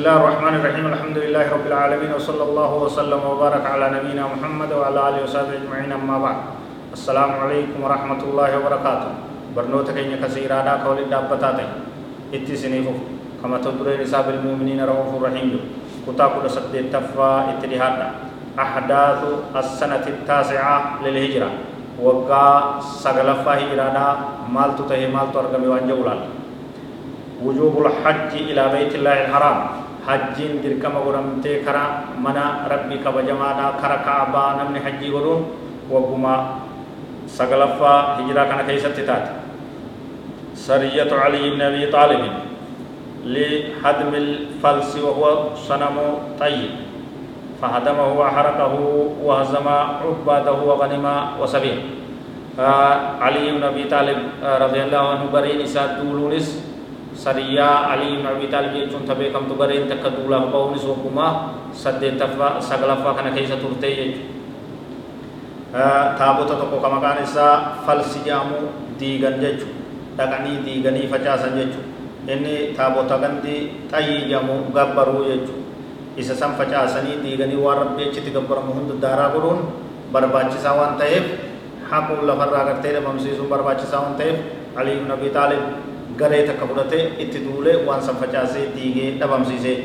الله الرحمن الرحيم الحمد لله رب العالمين وصلى الله وسلم وبارك على نبينا محمد وعلى اله وصحبه اجمعين اما بعد السلام عليكم ورحمه الله وبركاته برنوتا كينيا كثيرا دا قول دابتا تي اتي سنيفو كما تدري نساب المؤمنين رؤوف رحيم كتا كل سد تفا اتلهادا احداث السنة التاسعه للهجره وقا سغلفا هجرادا مالتو تهي مالتو ارغمي وانجولال وجوب الحج إلى بيت الله الحرام حجين دركما غرمتي كرا منا ربي كبجما دا كرا كعبا نمني حجي غرون وقما سغلفا هجرا كان كيست تات سرية علي بن أبي طالب لهدم الفلس وهو صنم طيب فهدمه وحرقه وهزم عباده وغنم وسبيه علي بن أبي طالب رضي الله عنه برين إساد دولونس sariyaa alii ibn abi taalib jechuun ta beekamtu gareen takka duulaaf ba'uunis waggumaa saddeettaffaa saglaffaa kana keessa turtee jechuudha taabota tokko ka maqaan isaa falsi jedhamu diigan jechuudha dhaqanii diiganii facaasan jechuudha inni taabota gandi xayyii jedhamu gabbaruu jechuudha isa san facaasanii diiganii waan rabbi achitti gabbaramu hunda daaraa godhuun barbaachisaa waan ta'eef haquun lafarraa gartee dhabamsiisuun barbaachisaa waan ta'eef alii ibn abi taalib garee takka fudhatee itti duulee waan san facaasee diigee dhabamsiisee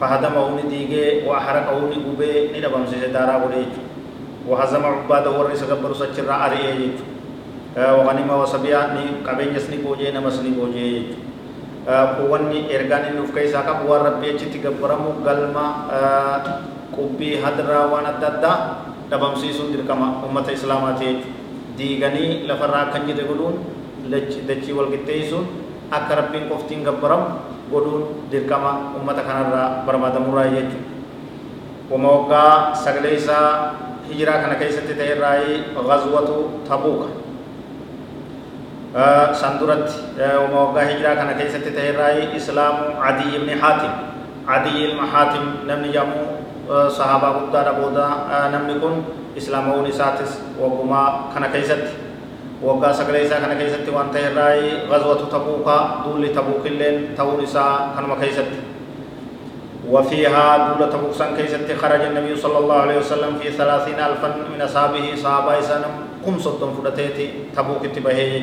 fahadamahu ni diigee waa haraqahu ni gubee ni dhabamsiise daaraa godhee jechuudha wahazama cubbaada warri isa gabbarus achirraa ari'ee jechuudha waganima wasabiyaa ni qabeenyas ni boojee namas ni boojee jechuudha wanni ergaan inni of keessaa qabu waan rabbii achitti gabbaramu galma dachii walqixxeessuun akka rabbiin qoftiin gabbaramu godhuun dirqama ummata kanarraa barbaadamurraa jechuudha. Wama waggaa sagalee isaa hijiraa kana keessatti ta'e irraa ghazwatu tabuuka. San duratti wama waggaa hijiraa kana keessatti ta'e irraa islaamu Adii ibni Haatim. Adii ilma Haatim namni jedhamu sahaabaa guddaadha booda namni kun islaamawuun isaatis waggumaa kana keessatti waggaa sagalee isaa kana keessatti waan ta'e irraa ghazwatu tabuuka duulli tabuuk illeen ta'uun isaa kanuma keessatti. وفيها دولة تبوك سان كيست خرج النبي صلى الله عليه وسلم في ثلاثين ألفا من أصحابه صحابة سنم كم صدم فدتيتي تبوك اتباهي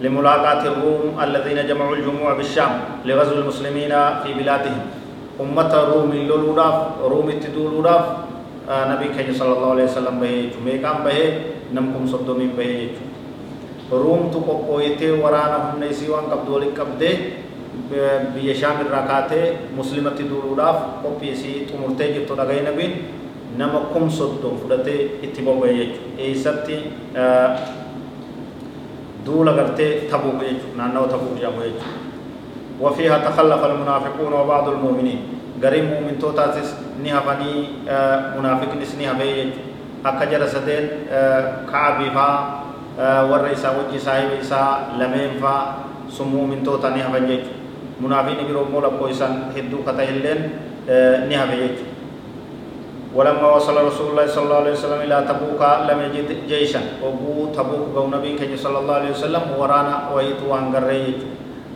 لملاقاة الروم الذين جمعوا الجموع بالشام لغزو المسلمين في بلادهم أمة روم اللولوراف روم التدولوراف نبي كي صلى الله عليه وسلم به جميكام به نمكم صدومي بين يجو روم تو قويته ورانا هم سيوان قبدولي قبده بيشام الرقاته مسلمت دوروداف قبي سي تمرته جبتو نغي نبين نمكم صدوم فلته اتبو بين اي ستي دولا غرته ثبو بين يجو نانو ثبو جامو يجو وفيها تخلف المنافقون وبعض المؤمنين غريم مؤمن توتاتس نيها بني منافق نسنيها بين نسني هبي أكجر سدين كعبي فا ورئيسا وجي صاحب إسا لمين فا سمو من توتا نهفن جيجو منافقين برو مولا كويسان هدو كتا هلين نهفن جيجو ولما وصل رسول الله صلى الله عليه وسلم إلى تبوك لم يجد جيشا وقو تبوك قو نبي كي صلى الله عليه وسلم ورانا ويتو وانقر يجو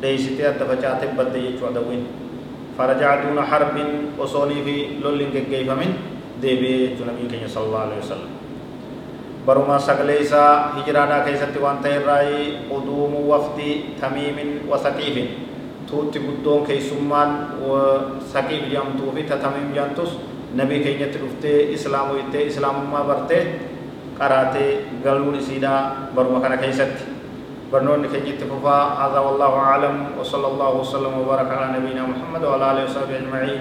ديستي أدفجات بدي يجو فرجع دون حرب وصوني في لولين كيف من نبي كي صلى الله عليه وسلم برما سقليسا هجرانا كيستي وانت الرأي قدوم وفد تميم وثقيف توتي قدون كي سمان وثقيف جامتو في تتميم جانتوس نبي كي نتلفته إسلام ويته إسلام ما برته قراتي قلون سيدا برما كان كيستي برنون كي نتففا هذا والله أعلم وصلى الله وسلم وبارك على نبينا محمد وعلى آله وصحبه أجمعين